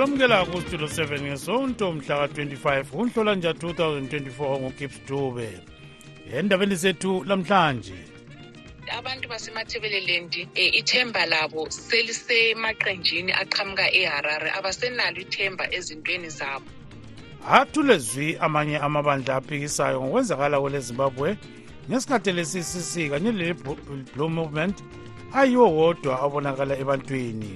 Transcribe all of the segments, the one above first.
olamukela kustudio 7 ngesonto mhla ka-25 kunhlolanja 2024 ngugibbs dube endabeni zethu lamhlanje abantu basemathebeleland e, ithemba labo selisemaqenjini aqhamuka eharare abasenalo ithemba ezintweni zabo athulezwi amanye amabandla aphikisayo ngokwenzakala kwelezimbabwe ngesikhathi le-ccc kanye le-blue movement ayiwo wodwa abonakala ebantwini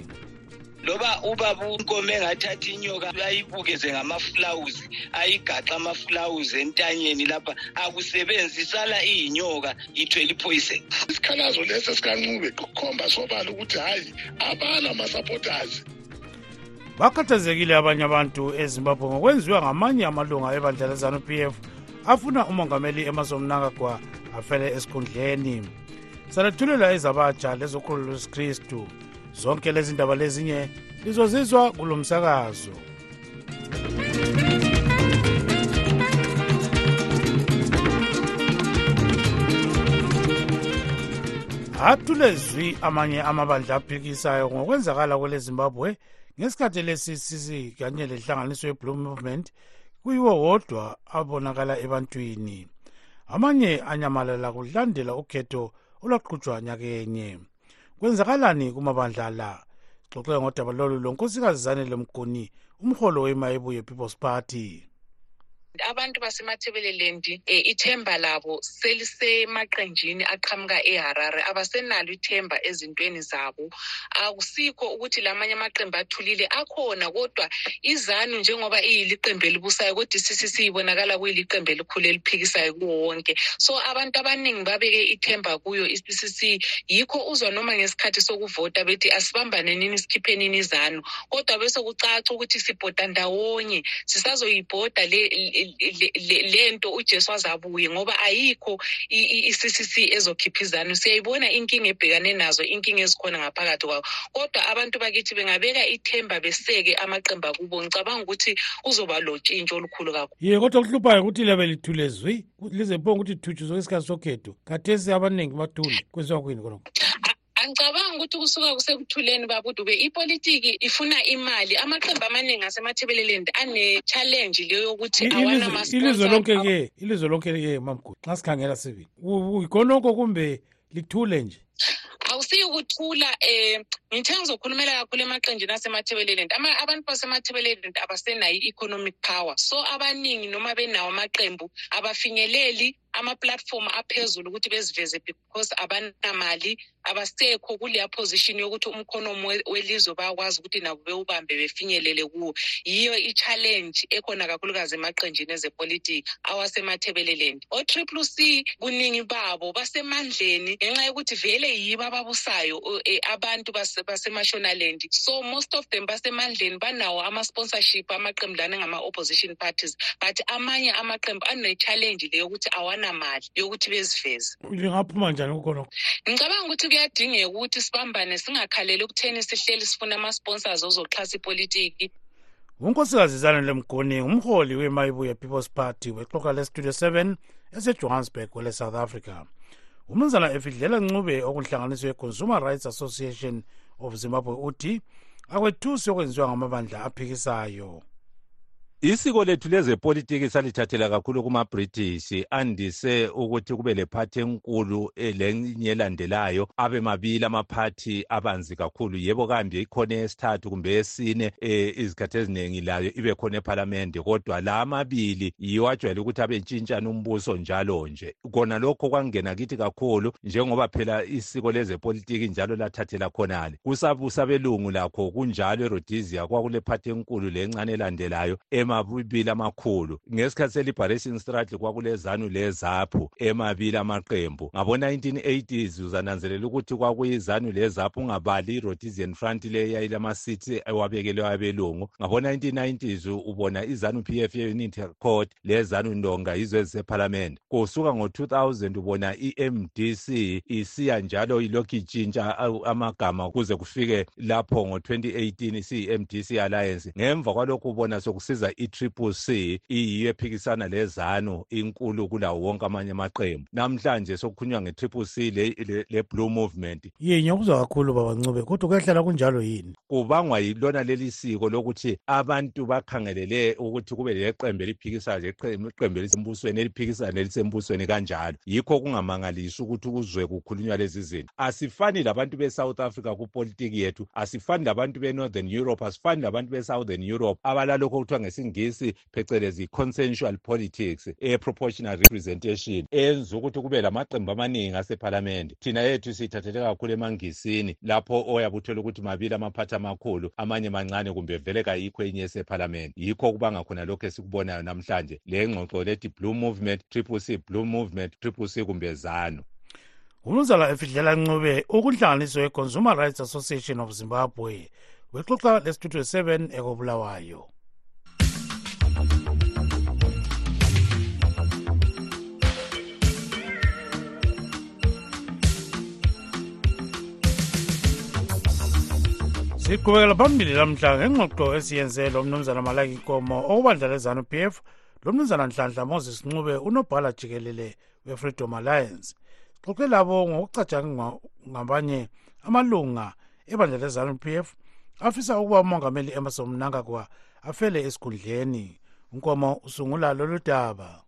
loba ubaba unkomo engathatha inyoka ayibukeze ngamafulawuzi ayigaxa amafulawuzi entanyeni lapha. Akusebenzi isala iyinyoka ithwele iphoyisen isikhalazo lesi esikancube kukhomba sobala ukuthi hhayi abanama-supporters bakhathazekile abanye abantu ezimbabwe ngokwenziwa ngamanye amalunga ebandla lezanup f afuna umongameli emerson mnangagwa afele esikhundleni. Salethulela ezabatsha lezokhulu lwesikristu zonke lezi ndaba lezinye lizozizwa kulo msakazo athulezwi amanye amabandla aphikisayo ngokwenzakala kwelezimbabwe ngesikhathi le-ccc kanye lenhlanganiso ye-blue movement kuyiwo wodwa abonakala ebantwini. Amanye anyamalala kulandela ukhetho olwaqhutshwa nyakenye kwenzakalani kumabandla la? Xoxeka ngodaba lolu lo nkosikazi zanele mguni umholo wemayebuye people's party. Abantu basemathebeleland e, ithemba labo selisemaqenjini aqhamuka eharare abasenalo ithemba ezintweni zabo. Akusikho ukuthi lamanye amaqembu athulile akhona kodwa izanu njengoba iyiliqembu elibusayo kodwa i-ccc ibonakala kuyiliqembu elikhulu eliphikisayo kuwo wonke. So abantu abaningi babeke ithemba kuyo i-ccc yikho uzwa noma ngesikhathi sokuvota bethi asibambane nini sikhiphenini izanu. Kodwa bese kucaca ukuthi sibhoda ndawonye sisazoyibhoda le lento ujesu azabuye ngoba ayikho i-ccc ezokhiphizana siyayibona inkinga ebhekane nazo inkinga ezikhona ngaphakathi kwawo. Kodwa abantu bakithi bengabeka ithemba beseke amaqembu akubo. Ngicabanga ukuthi kuzoba lotshintsho olukhulu kakhulu. Ye kodwa kuhluphayo ukuthi labe lithule zwi lize phonga ukuthi thutshiswe isikhathi sokhetho. Kathesi abaningi bathule kwenziwa kwini khonokho angicabanga ukuthi kusuka kusekuthuleni babudube ipolitiki ifuna imali. Amaqembu amaningi asemathebeleland ane-challenge leyo yokuthi ilizwe lonke ke ilizwe lonke ke mamgudi nxa sikhangela sibili ikhonokho kumbe lithule nje awusiyi ukuthula um ngithe ngizokhulumela kakhulu emaqenjini asemathebeleland abantu basemathebeleland abasenayo i-economic power. So abaningi noma benawo amaqembu abafinyeleli ama-platform aphezulu ukuthi beziveze because abanamali abasekho kuleya position yokuthi umkhonomo welizwe bayakwazi ukuthi nabo bewubambe befinyelele kuwo. Yiyo i-challenge ekhona kakhulukazi emaqenjini ezepolitiki awasemathebeleland o-triple c buningi babo basemandleni ngenxa yokuthi vele yibo ababusayo e, abantu basemashonaland. So most of them basemandleni banawo ama-sponsorship amaqembu lana ngama-opposition parties but amanye amaqembu ane-challenge leyo ukuthi awanamali yokuthi beziveze. Lingaphuma njani kukhonokho ngicabanga ukuthi kuyadingeka ukuthi sibambane singakhaleli ekutheni sihleli sifuna ama-sponsors ozoxhasa ipolitiki. Unkosikazi zanele mgoni ngumholi wemayibuye people's party wexoka lestudio 7 esejohannesburg kwele south africa umnumzana efidlela ncube okuhlanganiswe consumer rights association of zimbabwe uthi akwethusi okwenziwa ngamabandla aphikisayo isiko lethu lezepolitiki salithathela kakhulu kuma-british. Andise ukuthi kube lephathi enkulu lenye elandelayo. Abe mabili amaphathi abanzi kakhulu. Yebo kambe ikhona esithathu kumbe esine um izikhathi eziningi layo ibe khona ephalamende. Kodwa la amabili yiwo ajwayele ukuthi abe ntshintshana umbuso njalo nje. Kona lokho kwangena kithi kakhulu njengoba phela isiko lezepolitiki njalo lathathela khonale. Kusabusa belungu lakho kunjalo erodizia kwakulephathi enkulu lencane elandelayo ema amabili amakhulu. Ngesikhathi se-liberation struggle kwakulezanu lezaphu emabili amaqembu. Ngabo-1980s uzananzelela ukuthi kwakuyizanu lezaphu ungabali i-rhodesian front le eyayilama-city ewabekelwe abelungu. Ngabo-1990s ubona izanu p f ye-unity court lezanu ndonga yizo ezisephalamende kusuka ngo-2000 ubona i-mdc isiya njalo ilokhu itshintsha amagama kuze kufike lapho ngo-2018 isiyi-mdc alliance. Ngemva kwalokhu ubona sokusiza i-triple c iyiyo ephikisana lezanu inkulu kulawo wonke amanye amaqembu. Namhlanje sokukhulunywa nge-triple c le-blue le, le movement. Ye ngiyakuzwa kakhulu baba ncube kodwa kuyahlala kunjalo yini? Kubangwa yilona leli siko lokuthi abantu bakhangelele ukuthi kube leqembe eliphikisayo iqembe elisembusweni eliphikisana elisembusweni kanjalo. Yikho kungamangalisi ukuthi kuzwe kukhulunywa lezi zinto. Asifani labantu be-south africa kupolitiki yethu asifani labantu be-northern europe asifani labantu be-southern europe abalalokho okuthiwa ngesingisi phecelezi consensual politics e-proportional representation enza ukuthi kube lamaqembu amaningi asephalamende. Thina yethu siyithathele kakhulu emangisini lapho oyabe uthole ukuthi mabili amaphathi amakhulu amanye mancane kumbe vele kayikho enye esephalamende. Yikho kubanga khona lokhu esikubonayo namhlanje. Le ngxoxo lethi blue movement triple c blue movement triple c kumbe zanu. Umnumzana efidlela ncube ukunhlanganiso ye-consumer rights association of zimbabwe wexoxa lesitudio 7 ekobulawayo siqhubekela phambili lamhla ngengxoxo esiyenze lo mnumzana malaki nkomo okubandla lezanu p f lo mnumzana nhlanhla moses ncube unobhala jikelele we-freedom alliance. Sixoxe labo ngokucatshanga ngabanye amalunga ebandla lezanu p f afisa ukuba umongameli emerson mnangagwa afele esikhundleni. Unkomo usungula lolu daba.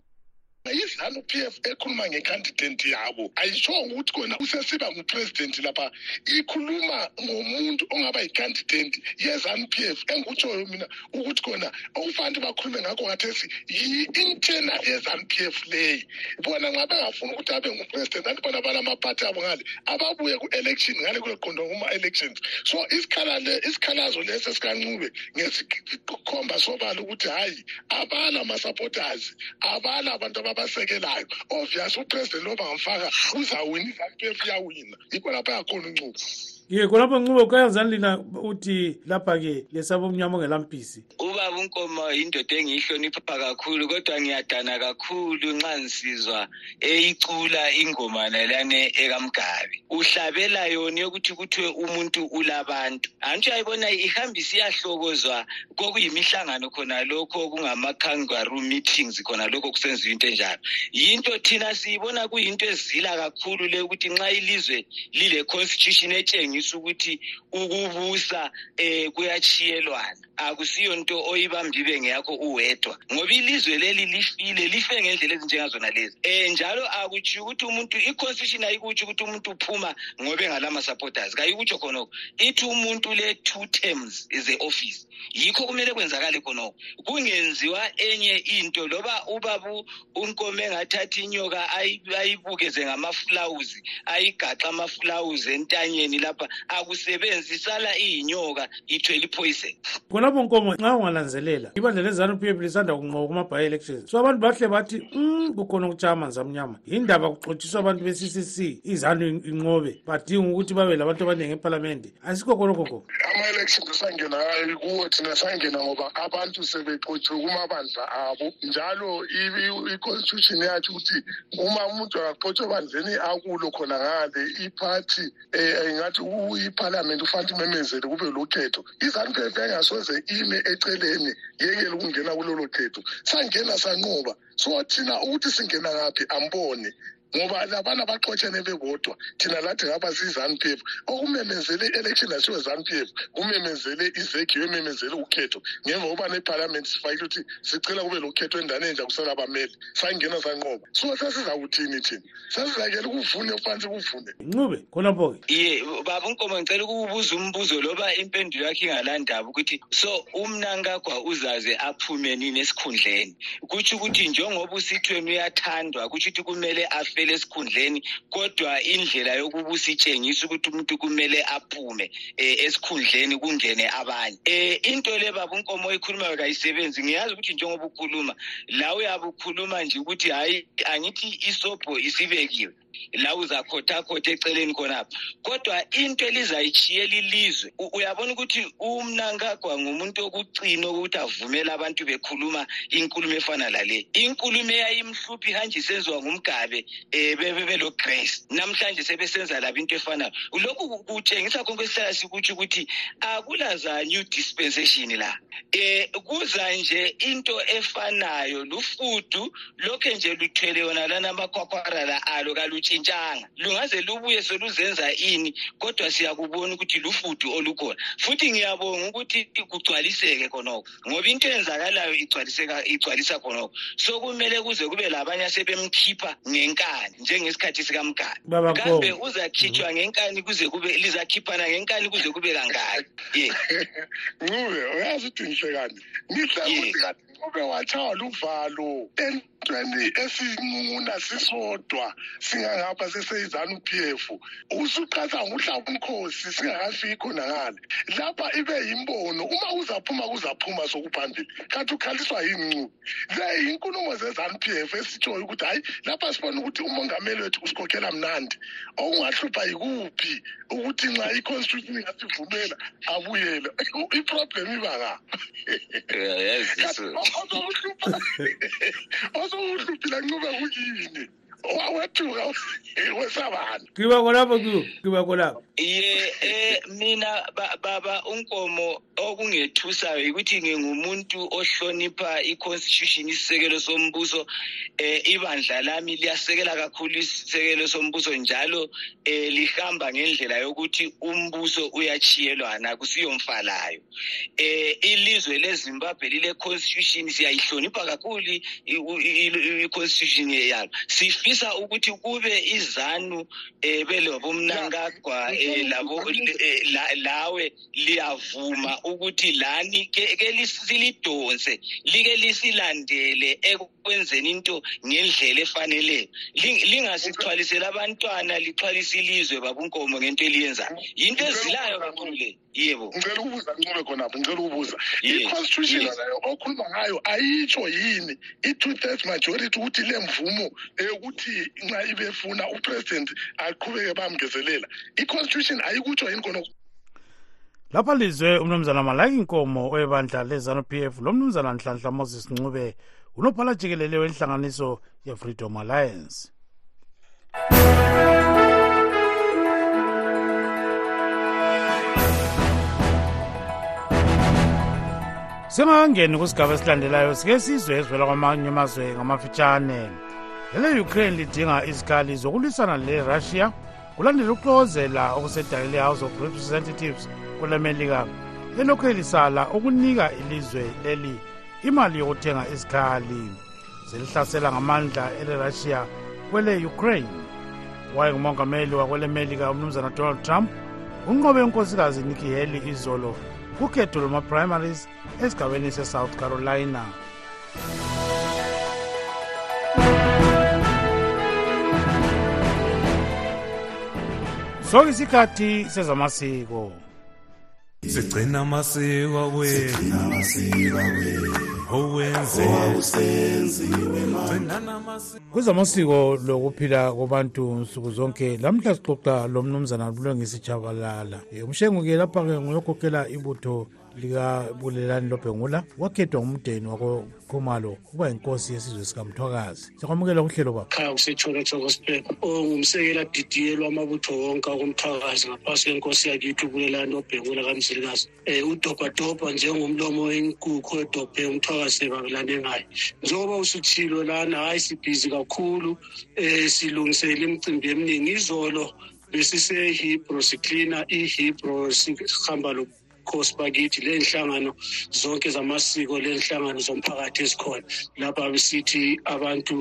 Izanu p f ekhuluma ngecandidate yabo. Ayishongo ukuthi kona usesiba ngupresident lapha. Ikhuluma ngomuntu ongaba yicandidate yezanu p f engikutshoyo mina ukuthi kona okufanele bakhulume ngakho ngathesi yi-internal yezanu p f leyi. Bona nxa bengafuni ukuthi abe ngupresident anti bona balamaphathi abo ngale ababuye ku-election ngale kuleqondwa kuma-elections so isikhalazo lesi esikancube ngesikhomba sobala ukuthi hhayi abala ama-supporters abala abantu abasekelayo. Obvious upresident loba ngamfaka uzawina f iyawina yikho lapho yakhona uncubo ye khonapho ncube kayazani lina uthi lapha-ke lesaba omnyama ongelampisi ubaba unkomo yindoda engiyihlonipha kakhulu kodwa ngiyadana kakhulu nxa ngisizwa eyicula ingoma nalane ekamgabi. Uhlabela yona yokuthi kuthiwe umuntu ulabantu. Antsho ayibona ihamba isiyahlokozwa kokuyimihlangano khona lokho kungama-kangaroo meetings khona lokho kusenziwa into enjalo. Yinto thina siyibona kuyinto ezila kakhulu le ukuthi nxa ilizwe lile-constitution etshengisa ukuthi ukubusa um kuyachiyelwana akusiyo nto oyibamba ibe ngeyakho uwedwa ngoba ilizwe leli lifile life ngendlela ezinjengazona lezi. Um njalo akutshiyo ukuthi umuntu i-constitution ayikutsho ukuthi umuntu uphuma ngoba engalama-supporters kayikutsho khonoko ithi umuntu le-two terms ze-office yikho kumele kwenzakale khonoko kungenziwa enye into loba ubabu unkomo engathatha inyoka ayibukeze ngamafulawuzi ayigaxa amafulawuzi entanyeni lapha akusebenzi isala iyinyoka ithwele ipoison khonapho nkomo nxa ungalanzelela ibandla lezanu p f lisanda kunqoba kuma-by elections. So abantu bahle bathi um kukhona ukutshaya amanzi amnyama. Yindaba kuxotshiswa abantu be-ccc izanu inqobe. Badinga ukuthi babe labantu abaningi ephalamende asikho khonokho ama-elections sangena kuwo thina sangena ngoba abantu sebexotshiwe kumabandla abo. Njalo i-constitution yatsho ukuthi uma umuntu akaxotshwe bandleni akulo khona ngale. Iphathi um ingathi iphalamende ufanele imemezele kube lokhetho izanu p f engasoze ime eceleni yekele ukungena kulolo khetho sangena sanqoba. So thina ukuthi singena ngaphi ambone. Ngoba labana baxotshene bebodwa thina lathi ngapha siyi-zanu p f okumemezele i-election asiwe zanu p f kumemezele izegi yomemezele ukhetho. Ngemva kokuba nephalamenti sifakile ukuthi sicela kube lokhetho endane enja kusela abameli sangena sanqoba. So sesizakuthini thina? Sesizakele ukuvune kufanele sikuvune ncube khonapho-ke. Ye baba unkomo ngicela ukubuza umbuzo loba impendulo yakho ingalandaba ukuthi so umnankagwa uzaze aphume nini esikhundleni? Kutsho ukuthi njengoba usithweni uyathandwa kutsho ukuthi kumele afele uphumele esikhundleni kodwa indlela yokubusa itshengisa ukuthi umuntu kumele aphume um esikhundleni kungene abanye. Um into le baba unkomo oyikhulumayo kayisebenzi ngiyazi ukuthi njengoba ukhuluma la uyabe ukhuluma nje ukuthi hhayi angithi isobho isibekiwe. La uzakhothakhotha eceleni khonapha. Kodwa into elizayitshiyela ilizwe uyabona ukuthi umnankagwa ngumuntu okucina ukuthi avumele abantu bekhuluma inkulumo efana lale inkulumo eyayimhluphi hanje isenziwa ngumgabe um belo-grace namhlanje sebesenza labo into efanayo lokhu ku- kutshengisa konke esihlala sikutsho ukuthi akulaza new dispensation la. Um kuza nje into efanayo lufudu lokhe nje luthwele yona lana amakhwakhwarala alo kalutshintshanga lungaze lubuye soluzenza ini kodwa siyakubona ukuthi lufudu olukhona. Futhi ngiyabonga ukuthi kugcwaliseke khonokho ngoba into eyenzakalayo igcwaliseka igcwalisa khonokho. So kumele kuze kube labanye asebemkhipha ngenkani njengesikhathi sikamgani Baba kambe uzakhitshwa ngenkani kuze kube lizakhiphana ngenkani kuze kube kangaki ye. Ncube uyazi ukuthi ngihle Yes. ukuthi kanti ncube watshaywa luvalo entweni esinquna sisodwa singangapha seseyizanu p f. Usuqatha nguhlaba umkhosi singakafiki khona ngale. Lapha ibe yimbono uma kuzaphuma kuzaphuma sokuphambili. Kanti ukhaliswa yini ncube le inkulumo zezanu p f esitshoyo ukuthi hhayi lapha sibona ukuthi umongameli wethu usikhokhela mnandi. Okungahlupha yikuphi ukuthi nxa i-constitution ingasivumela abuyele? Iproblem iba nga yaziso osokuhluphile ncube kuyini? Wawethuka wesabani kiba khonapho kiwo kiba khonapho ye eh mina ba- baba unkomo okungethusayo ukuthi ngingumuntu ohlonipha i-constitution isisekelo sombuso eh ibandla lami liyasekela kakhulu isisekelo sombuso njalo eh lihamba ngendlela yokuthi umbuso uyachiyelwana kusiyomfalayo eh ilizwe leZimbabwe lile constitution siyayihlonipha kakhulu i-constitution yalo sifisa ukuthi kube izanu eh belobumnankagwa eh labo eh, la- lawe liyavuma ukuthi lani ke lisilidonse like lisilandele ekwenzeni into ngendlela efaneleyo Ling- lingasixhwalisela abantwana lixhwalise ilizwe babunkomo ngento eliyenzayo. Yinto ezilayo kakhulu le yebo. Ngicela ukubuza ncube khonapho ngicela ukubuza. I-constitution nayo okhuluma ngayo ayitsho yini? I-two thirds majority ukuthi le mvumo eyokuthi nxa ibefuna upresident aqhubeke bamngezelela i-constitution ayikutsho yini khonokho? Lapha lizwe umnumzana malaki inkomo webandla lezanu p f lo mnumzana nhlanhla moses ncube unobhala jikelele wenhlanganiso ye-freedom alliance singakangeni kusigaba esilandelayo sike sizwe ezivela kwamanye amazwe ngamafitshane. Ele-ukraine lidinga izikhali zokulwisana le-russia kulandela ukuxokozela okusedale le-house of representatives kwelemelika elokhu elisala ukunika ilizwe leli imali yokuthenga izikhali zelihlasela ngamandla ele-russia kwele-ukraine. Wayengumongameli wakwelemelika umnumzana donald trump unqobe unkosikazi nikki haley izolo. Kukhetho lwama-primaries esigabeni sesouth carolina. Soke isikhathi sezamasiko. Sigcina amasiko namasiko kwezamasiko lokuphila kwabantu nsuku zonke lamhla sixoxa lo mnumzana bulungisi jabalala Eh, umshengu-ke lapha-ke nguyokhokhela ibutho likabulelani lobhengula wakhethwa ngumdeni wakokhumalo ukuba yinkosi yesizwe sikamthwakazi. Siyakwamukela kuhlelo baba ekhaya kusetshonetsho gospel ongumsekela didiyelwa amabutho wonke akomthakazi ngaphansi kwenkosi yakithi ubulelani obhekula kamzilikazi. Um udobhadobha njengomlomo wenkukhu edobhe umthakazi sebabelane ngayo njengoba usutshilo lana hhayi sibhizi kakhulu um silungisela imicimbi eminingi. Izolo besisehebro siklina ihebro sihamba lo khosi bakithi le nhlangano zonke zamasiko le nhlangano zomphakathi ezikhona lapha besithi abantu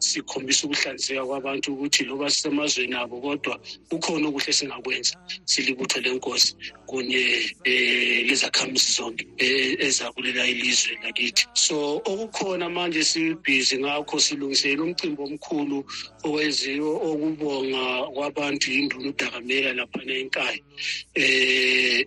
sikhombisa ukuhlanzeka kwabantu ukuthi loba sisemazweni abo kodwa kukhona okuhle esingakwenza silibutho lenkosi kunye um lezakhamisi zonke eh, ezakulela ilizwe lakithi. So okukhona manje sibhizi ngakho silungisele umcimbi omkhulu owenziwe okubonga kwabantu yinduna udakamela laphana enkaya eh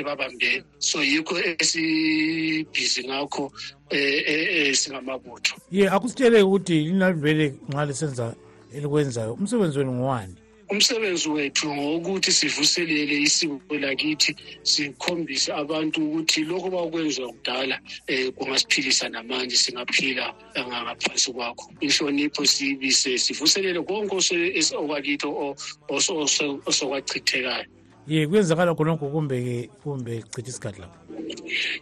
ebabambeni so yikho esibhizi ngakho eh, eh, eh, singamabutho ye akusitshele ukuthi linalivele nxa lisenza elikwenzayo umsebenzi wenu ngowani umsebenzi wethu ngowokuthi sivuselele isiko lakithi sikhombise abantu ukuthi lokho bakwenziwa kudala um kungasiphilisa namanje singaphila ngaphansi kwakho inhlonipho siyibise sivuselele konke ose- okwakithi o- oso- oso- osokwachithekayo ye kuyenzakala khonokho kumbe kumbe chitha isikhathi lapho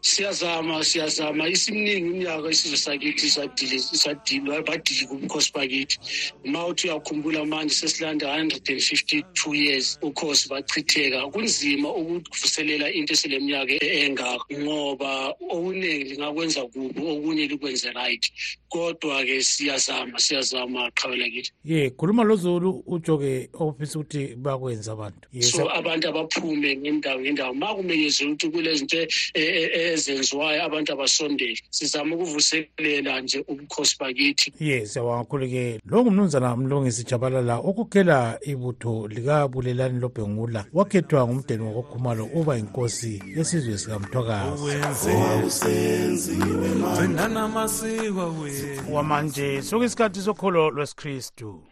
siyazama siyazama. Isimningi iminyaka isizwe sakithi sadili sadilwa badili kubukhosi bakithi. Uma uthi uyakhumbula manje sesilanda 152 years ukhosi bachitheka. Kunzima ukuvuselela into eseleminyaka engaka ngoba okuningi lingakwenza kubi okunye likwenze right. Kodwa-ke siyazama siyazama qhabela kithi ye khuluma lozulu utsho-ke ofisa ukuthi bakwenza abantu. Ye, so abantu abaphume ngendawo ngendawo. Ma kumenyezela ukuthi kulezinto e- e- ezenziwayo abantu abasondele. Sizama ukuvuselela nje ubukhosi bakithi. Ye siyabonga kakhulu-ke lo ngumnumzana mlungisi jabalala okhokhela ibutho likabulelani lobhengula. Wakhethwa ngumdeni wakokhumalo uba yinkosi yesizwe sikamthwakazi gcinana amasiko wethu. Wamanje sokuyisikhathi sokholo lwesikristu.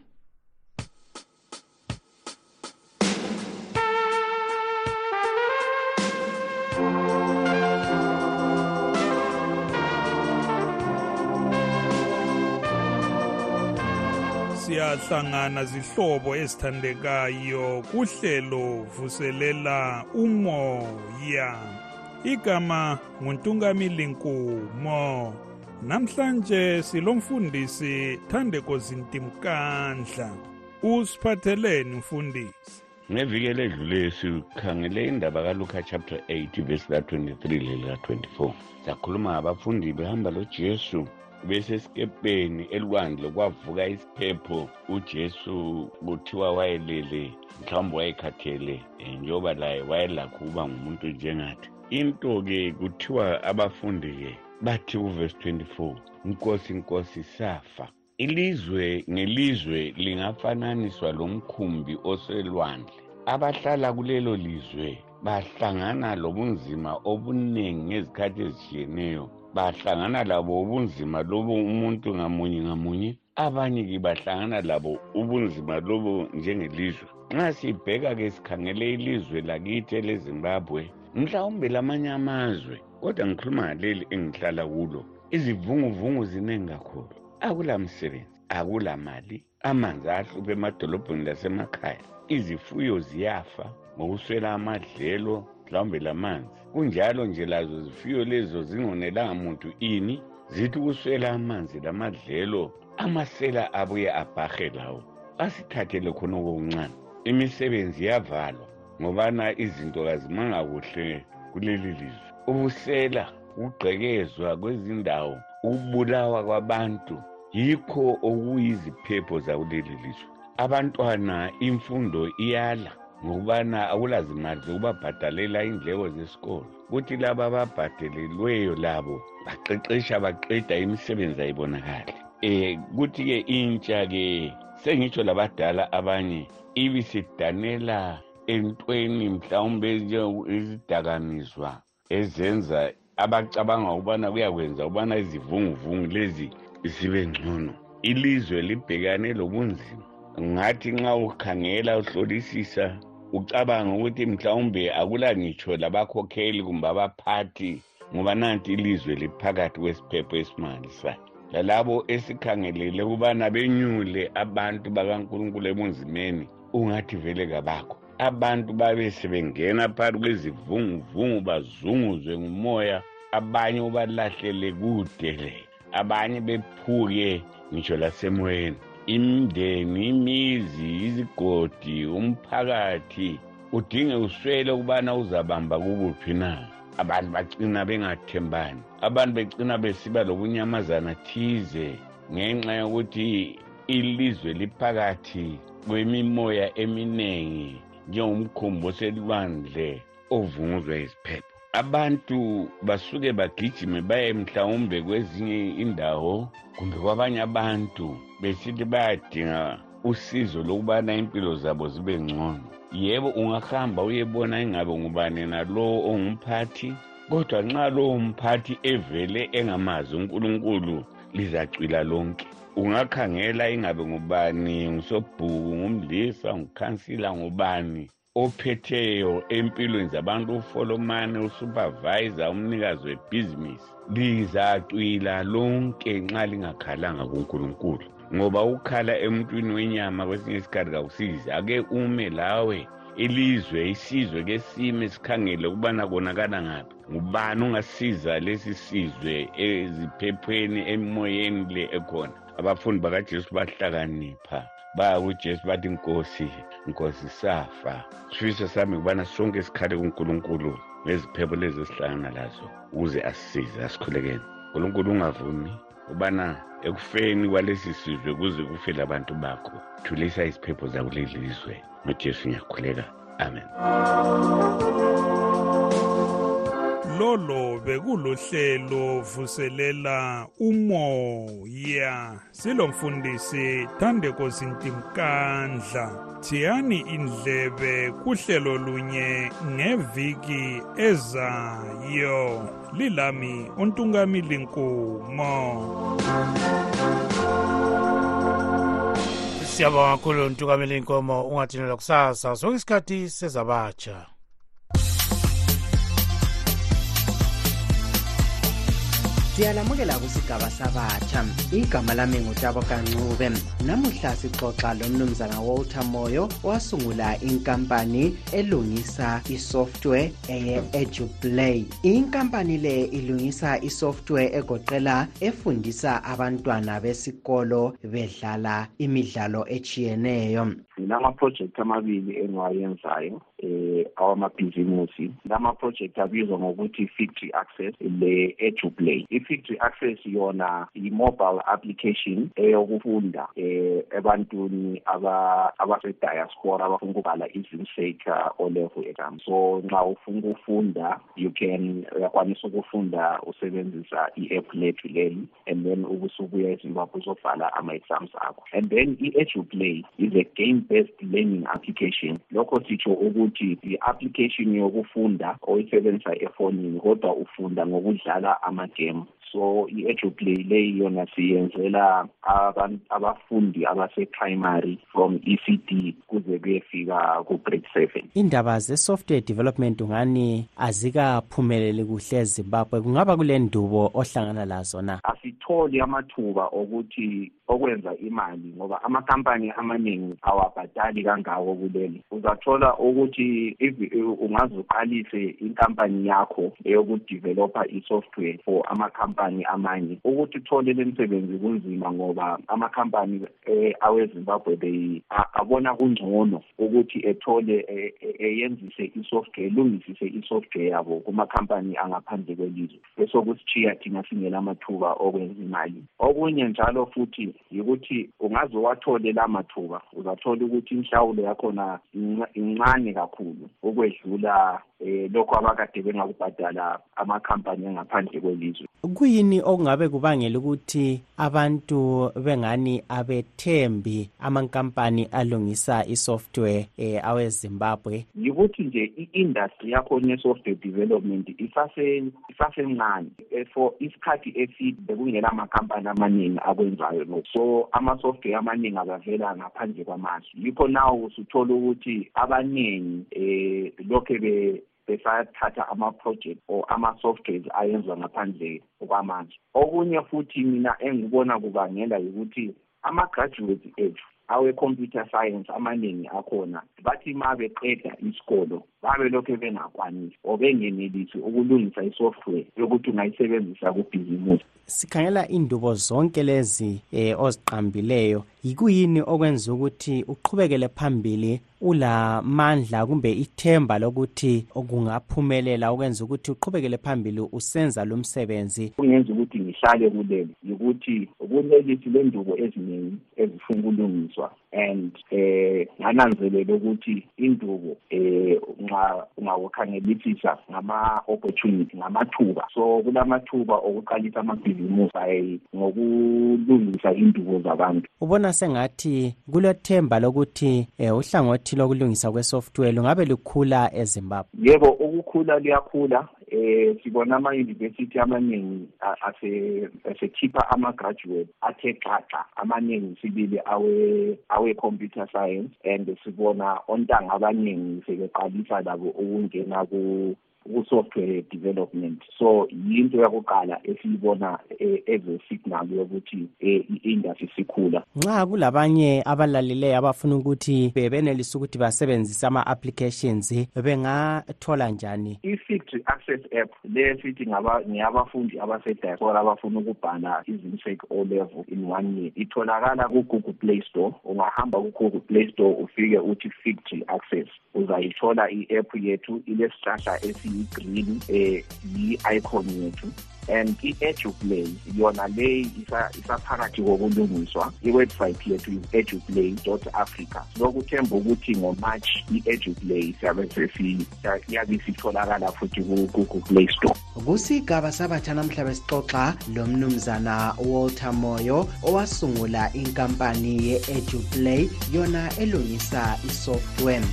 Siyahlangana zihlobo ezithandekayo kuhlelo vuselela umoya. Igama nguntungamili nkumo namhlanje silomfundisi thandeko zintimkandla. Usiphatheleni mfundisi. Ngeviki eledlule sikhangele indaba kaluka chapter 8 verse la-23 lelika-24 sakhuluma ngabafundi behamba lojesu besesikepeni elwandle kwavuka isiphepho ujesu kuthiwa wayelele mhlawumbe wayekhathele um njengoba laye wayelakho ukuba ngumuntu njengathi. Into-ke kuthiwa abafundi-ke bathi kuvesi 24 nkosi nkosi safa. Ilizwe ngelizwe lingafananiswa lomkhumbi oselwandle. Abahlala kulelo lizwe bahlangana lobunzima obuningi ngezikhathi ezishiyeneyo bahlangana labo ubunzima lobo umuntu ngamunye ngamunye abanye-ke bahlangana labo ubunzima lobo njengelizwe. Nxa sibheka-ke sikhangele ilizwe lakithi elezimbabwe mhlawumbe lamanye amazwe kodwa ngikhuluma ngaleli engihlala kulo izivunguvungu ziningi kakhulu. Akulamsebenzi akulamali amanzi ahlupha emadolobheni lasemakhaya izifuyo ziyafa ngokuswela amadlelo mhlawumbe lamanzi kunjalo nje lazo zifuyo lezo zingonelanga muntu ini zithi ukuswela amanzi lamadlelo amasela abuye abhahe lawo. Asithathele khona okuncane imisebenzi yavalwa ngobana izinto kazimanga kuhle kuleli lizwe. Ubusela ukugqekezwa kwezindawo ukubulawa kwabantu yikho okuyiziphepho zakuleli lizwe. Abantwana imfundo iyala. Ngokubana akulazimali zokubabhadalela indleko zesikolo. Kuthi laba ababhadelelweyo labo baqeqesha baqeda imisebenzi ayibonakali. Um kuthi-ke intsha-ke sengitsho labadala abanye ibisidanela entweni mhlawumbe izidakamizwa ezenza abacabanga ukubana kuyakwenza ukubana izivunguvungu lezi zibe ngcono. Ilizwe libhekane lobunzima ngathi nxa ukhangela uhlolisisa ucabanga ukuthi mhlawumbe akula ngitsho labakhokheli kumbe abaphathi ngoba nanti ilizwe liphakathi kwesiphepho esimangalisayo. Lalabo esikhangelele ukubana benyule abantu bakankulunkulu ebunzimeni ungathi vele kabakho. Abantu babe sebengena phakathi kwezivunguvungu bazunguzwe ngumoya abanye ubalahlele kude le abanye bephuke ngitsho lasemoyeni imindeni imizi izigodi umphakathi. Udinge uswele ukubana uzabamba kukuphi na. Abantu bagcina bengathembani. Abantu begcina besiba lokunyamazana thize ngenxa yokuthi ilizwe liphakathi kwemimoya eminengi njengomkhumbi oselwandle ovunguzwa iziphepho abantu basuke bagijime baye mhlawumbe kwezinye indawo kumbe kwabanye abantu besithi bayadinga usizo lokubana impilo zabo zibe ngcono. Yebo ungahamba uyebona ingabe ngubani nalowo ongumphathi kodwa nxa lowo mphathi evele engamazi unkulunkulu lizacwila lonke. Ungakhangela ingabe ngubani ngusobhuku ngumlisa ngukhansila ngubani. Ophetheyo empilweni zabantu ufolomane usupervisor umnikazi webhizinisi. Lizacwila lonke nxa lingakhalanga kunkulunkulu ngoba ukhala emntwini wenyama kwesinye isikhathi kawusizi ake ume lawe ilizwe isizwe ke sime sikhangele ukubana konakala ngaphi. Ngubani ungasiza lesi sizwe eziphephweni emoyeni le ekhona? Abafundi bakajesu bahlakanipha. Baya kujesu bathi nkosi nkosi safa. Sifiso sami kubana sonke sikhale kunkulunkulu ngeziphepho lezi esihlangana lazo ukuze asisize asikhulekeni nkulunkulu ungavumi ubana ekufeni kwalesi sizwe kuze kufele abantu bakho thulisa iziphepho zakuleli lizwe. Ngojesu ngiyakhuleka. Amen. Lolo bekulohlelo vuselela umoya. Silomfundisi Thandeko Sintimkandla thiyani indlebe kuhlelo lunye ngeviki ezayo. Lilami untungamili nkumo siyabonga kakhulu ntukameli inkomo ungathinelwa kusasa? Sonke isikhathi sezabatsha. Siyalamukela kusigaba sabatsha. Igama lami ngutabo kancube namuhla sixoxa lomnumzana walter moyo wasungula inkampani elungisa isoftware eye-eduplay inkampani le ilungisa isoftware egoqela efundisa abantwana besikolo bedlala imidlalo etshiyeneyo. Nginamaprojekthi amabili engiwayenzayo eh awamabhizimusi. Lama-project abizwa ngokuthi factory access le-eduplay i-factory access yona i-mobile application eyokufunda eh ebantwini abase-diaspora abafuna ukubhala izimseka o-level exam. So nxa ufuna ukufunda you can uyakwanisa ukufunda usebenzisa i-app lethu leli and then ubusubuya ezimbabwe uzobhala ama-exams akho. And then i-eduplay is a game based learning application. Lokho sitsho ukuthi i-application yokufunda oyisebenzisa efonini kodwa ufunda ngokudlala amagame. So i-eduplay leyi yona siyenzela abafundi abase-primary from ecd kuze kuyefika ku-grade seven. Indaba ze-software development ungani azikaphumeleli kuhle ezimbabwe? Kungaba kule ndubo ohlangana lazo na asitholi amathuba okuthi okwenza imali ngoba amakampani amaningi awabhadali kangako kuleli. Uzathola ukuthi ungaze uqalise inkampani yakho eyokudevelopha i-software for amakhampani amanye ukuthi uthole le msebenzi kunzima ngoba amakhampani eh, awezimbabwe abona kungcono ukuthi ethole eyenzise i-software elungisise i-software yabo kumakhampani angaphandle kwelizwe. Bese kusithiya thina singela amathuba okwenza imali. Okunye njalo futhi yikuthi ungaze wathole la mathuba uzathola ukuthi inhlawulo yakhona incane kakhulu ukwedlula um lokho abakade bengakubhadala amakhampani angaphandle kwelizwe. Kuyini okungabe kubangela ukuthi abantu bengani abethembi amankampani alungisa isoftware eh, awezimbabwe? Yikuthi nje i-industry yakhona ye-software development isasencane for isikhathi eside bekungela amakhampani amaningi akwenzayo lokhu. So ama-software amaningi abavela ngaphandle kwamazwe yikho nawo usuthola ukuthi abaningi um lokhe besathatha ama-project or ama-softwares ayenzwa ngaphandle kwamanje. Okunye futhi mina engibona kubangela ukuthi ama-graduates ethu awe-computer science amaningi akhona bathi ma beqeda isikolo babe lokhu bengakwanisi or bengenelisi ukulungisa isoftware yokuthi ungayisebenzisa kubhizimusi sikhangela indubo zonke lezi eh, oziqambileyo. Yikuyini okwenza ukuthi uqhubekele phambili ulamandla kumbe ithemba lokuthi kungaphumelela ukwenza ukuthi uqhubekele phambili usenza lo msebenzi? Kungenza ukuthi ngihlale kuleli yikuthi kulelisi lendubo eziningi ezifuna ukulungiswa. And eh ngananzelela ukuthi indubo eh nxa ungawukhangelisisa ngama-opportunity ngamathuba. So kulamathuba okuqalisa amabhizimusi ngokulungisa indubo zabantu. Ubona sengathi kulethemba lokuthi um uhlangothi lokulungisa kwe-software lungabe lukhula ezimbabwe? Yebo ukukhula liyakhula eh sibona ama-university amaningi asekhipha ama-graduate athe xaxa amaningi sibili awe awe-computer science and sibona ontanga abaningi sebeqalisa labo ukungena ku-software development. So yinto yakuqala esiyibona as a signal yokuthi i-industry sikhula. Nxa kulabanye abalaleleyo abafuna ukuthi bebenelisa ukuthi basebenzise ama-applications bengathola njani? I-factory access app le sithi ngeyabafundi abasediaspora abafuna ukubhala izimsek o level in one year. Itholakala ku-google play store. Ungahamba ku-google play store ufike uthi factory access. Uzayithola i-app yethu ilesihlahla esiyi-green um yi-icon yethu. And i-eduplay yona le isaphakathi kokulungiswa iwebsite yethu is-eduplay africa. Sokuthemba ukuthi ngomarch i-eduplay siyabe yabe sitholakala futhi ku-google play store. Kusigaba sabatsha namhla besixoxa lo mnumzana walter moyo owasungula inkampani ye-eduplay yona elungisa isoftware.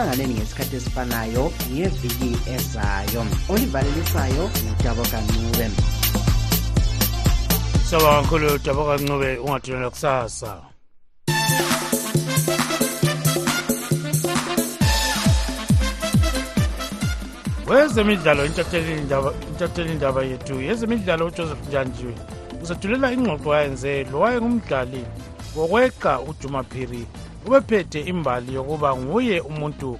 Asihlanganeni ngesikhathi esifanayo ngeviki ezayo. Olivalelisayo ngudabo kancube. Saba kakhulu dabo kancube ungathulelwa kusasa wezemidlalo intatheli indaba yethu yezemidlalo ujoseph njanjiwe. Usethulela ingxoxo ayenze lo wayengumdlali wokweqa ujumaphiri ubephethe imbali yokuba nguye umuntu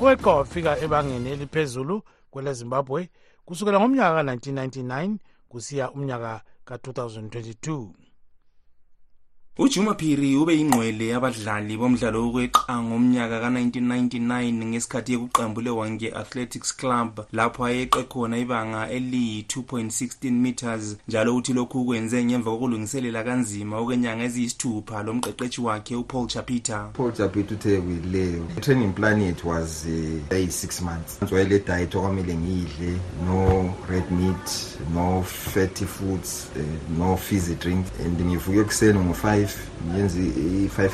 oweqa wafika ebangeni eliphezulu kwelezimbabwe kusukela ngomnyaka ka-1999 kusiya umnyaka ka-2022 ujuma phiri ube yingqwele yabadlali bomdlalo wokweqa ngomnyaka ka-1999 ngesikhathi yekuqembu lewange athletics club lapho ayeqe khona ibanga eliyi-2.16 meters njalo uthi lokhu kwenze ngemva kokulungiselela kanzima okwenyanga eziyisithupha lo mqeqetshi wakhe upaul chapita. Paul chapita uthe kuyileyo i-training plan yethu was uh, eyi-six months. Wayele diet okwamele ngiyidle no red meat no fatty foods uh, no fizzy drink and ngivuke ekuseni five, means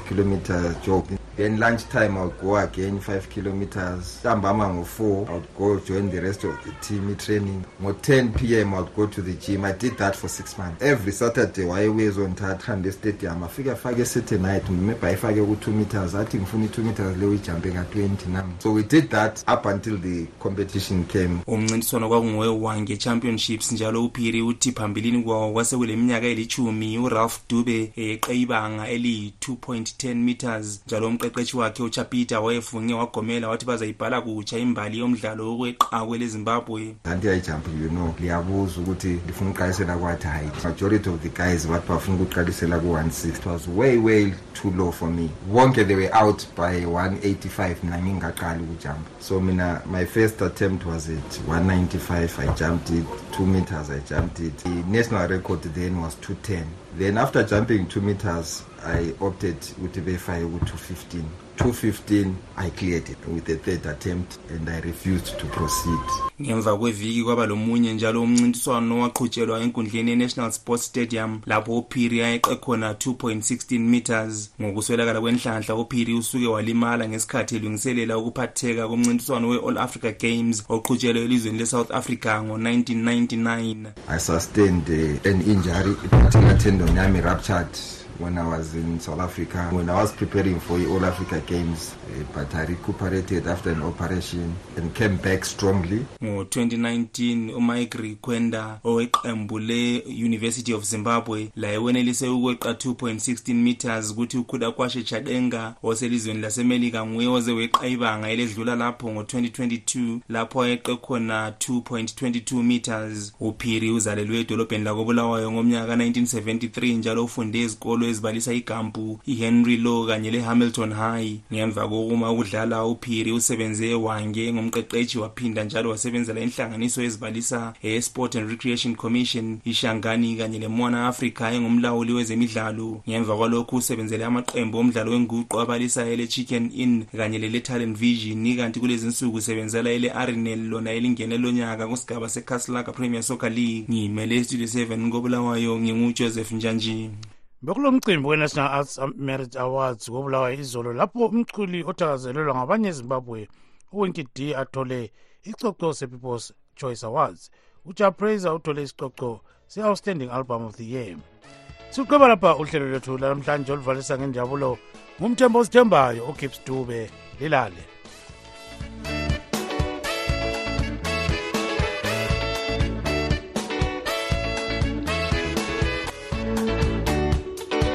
kilometer jogging. Then lunch time i would go again five kilometers. Ntambama ngo-four i would go join the rest of the team i-training ngo-10 p m i would go to the gym. I did that for six months. Every saturday wayewezondithatha hambe estadium afike afake esaturnight maybe ayifake ku-two meters. Athi ngifuna i-two meters leyo ijampe ka-twenty nam so we did that up until the competition came. Umncintiswano kwakungowe wange championships njalo uphiri uthi phambilini kwawo kwasekule minyaka elithumi uralph dube eyeqe ibanga eliyi-2.10 meters njalo umqeqeshi wakhe uchapita wayefunge wagomela wathi bazayibhala kutsha imbali yomdlalo wokweqa kwelezimbabwe anti yayijamp you know liyabuza ukuthi lifuna ukuqalisela kwathi? Height majority of the guys bathi bafuna ukuqalisela ku-160 it was way way too low for me. Wonke they were out by 185 mina ngingaqali ukujampa so mina my first attempt was at 195 i jumped it. 2 meters i jumped it. The national record then was 210 then after jumping 2 meters i opted ukuthi befake ku-215 215 i cleared it with the third attempt and i refused to proceed. Ngemva kweviki kwaba lomunye njalo umncintiswano waqhutshelwa enkundleni ye-national sports stadium lapho uphiri ayeqe khona 2.16 meters. Ngokuswelakala kwenhlanhla uphiri usuke walimala ngesikhathi elungiselela ukuphatheka komncintiswano we-all africa games oqhutshelwe elizweni le-south africa ngo-1999 i sustained uh, an injury particular tendon yami ruptured. When I was in South Africa, when I was preparing for All Africa Games, uh, but I recuperated after an operation and came back strongly. ngo-2019 umike rikwenda oweqembu le-university of zimbabwe laye wenelise ukweqa 2.16 meters kuthi ukhula kwashe chadenga oselizweni lasemelika nguye oze weqa ibanga eledlula lapho ngo-2022 lapho ayeqe khona 2.22 meters uphiri uzalelwe edolobheni lakobulawayo ngomnyaka ka-1973 njalo ufunde ezikolo ezibalisa igampu ihenry law kanye lehamilton high. Ngemva kokuma ukudlala uphiri usebenze wange ngumqeqeshi waphinda njalo wasebenzela inhlanganiso ezibalisa e-sport and recreation commission ishangani kanye lemwana africa engumlawuli wezemidlalo. Ngemva kwalokhu usebenzele amaqembu omdlalo wenguqu abalisa ele-chicken inn kanye lele-talent vision kanti kulezi nsuku usebenzela ele-arinel lona elingene lonyaka kusigaba secaselaga premier soccer league. Ngiyimele estudio 7 kobulawayo ngingujoseph njanji bekulo mcimbi we-national arts merit awards kobulawayo izolo lapho umculi othakazelelwa ngabanye ezimbabwe uwinki d athole icoco se-people's choice awards ujapraiser uthole isicoco se-outstanding album of the year. Siqeba lapha uhlelo lwethu lanamhlanje oluvalisa ngenjabulo ngumthembo osithembayo ugibbs dube. Lilale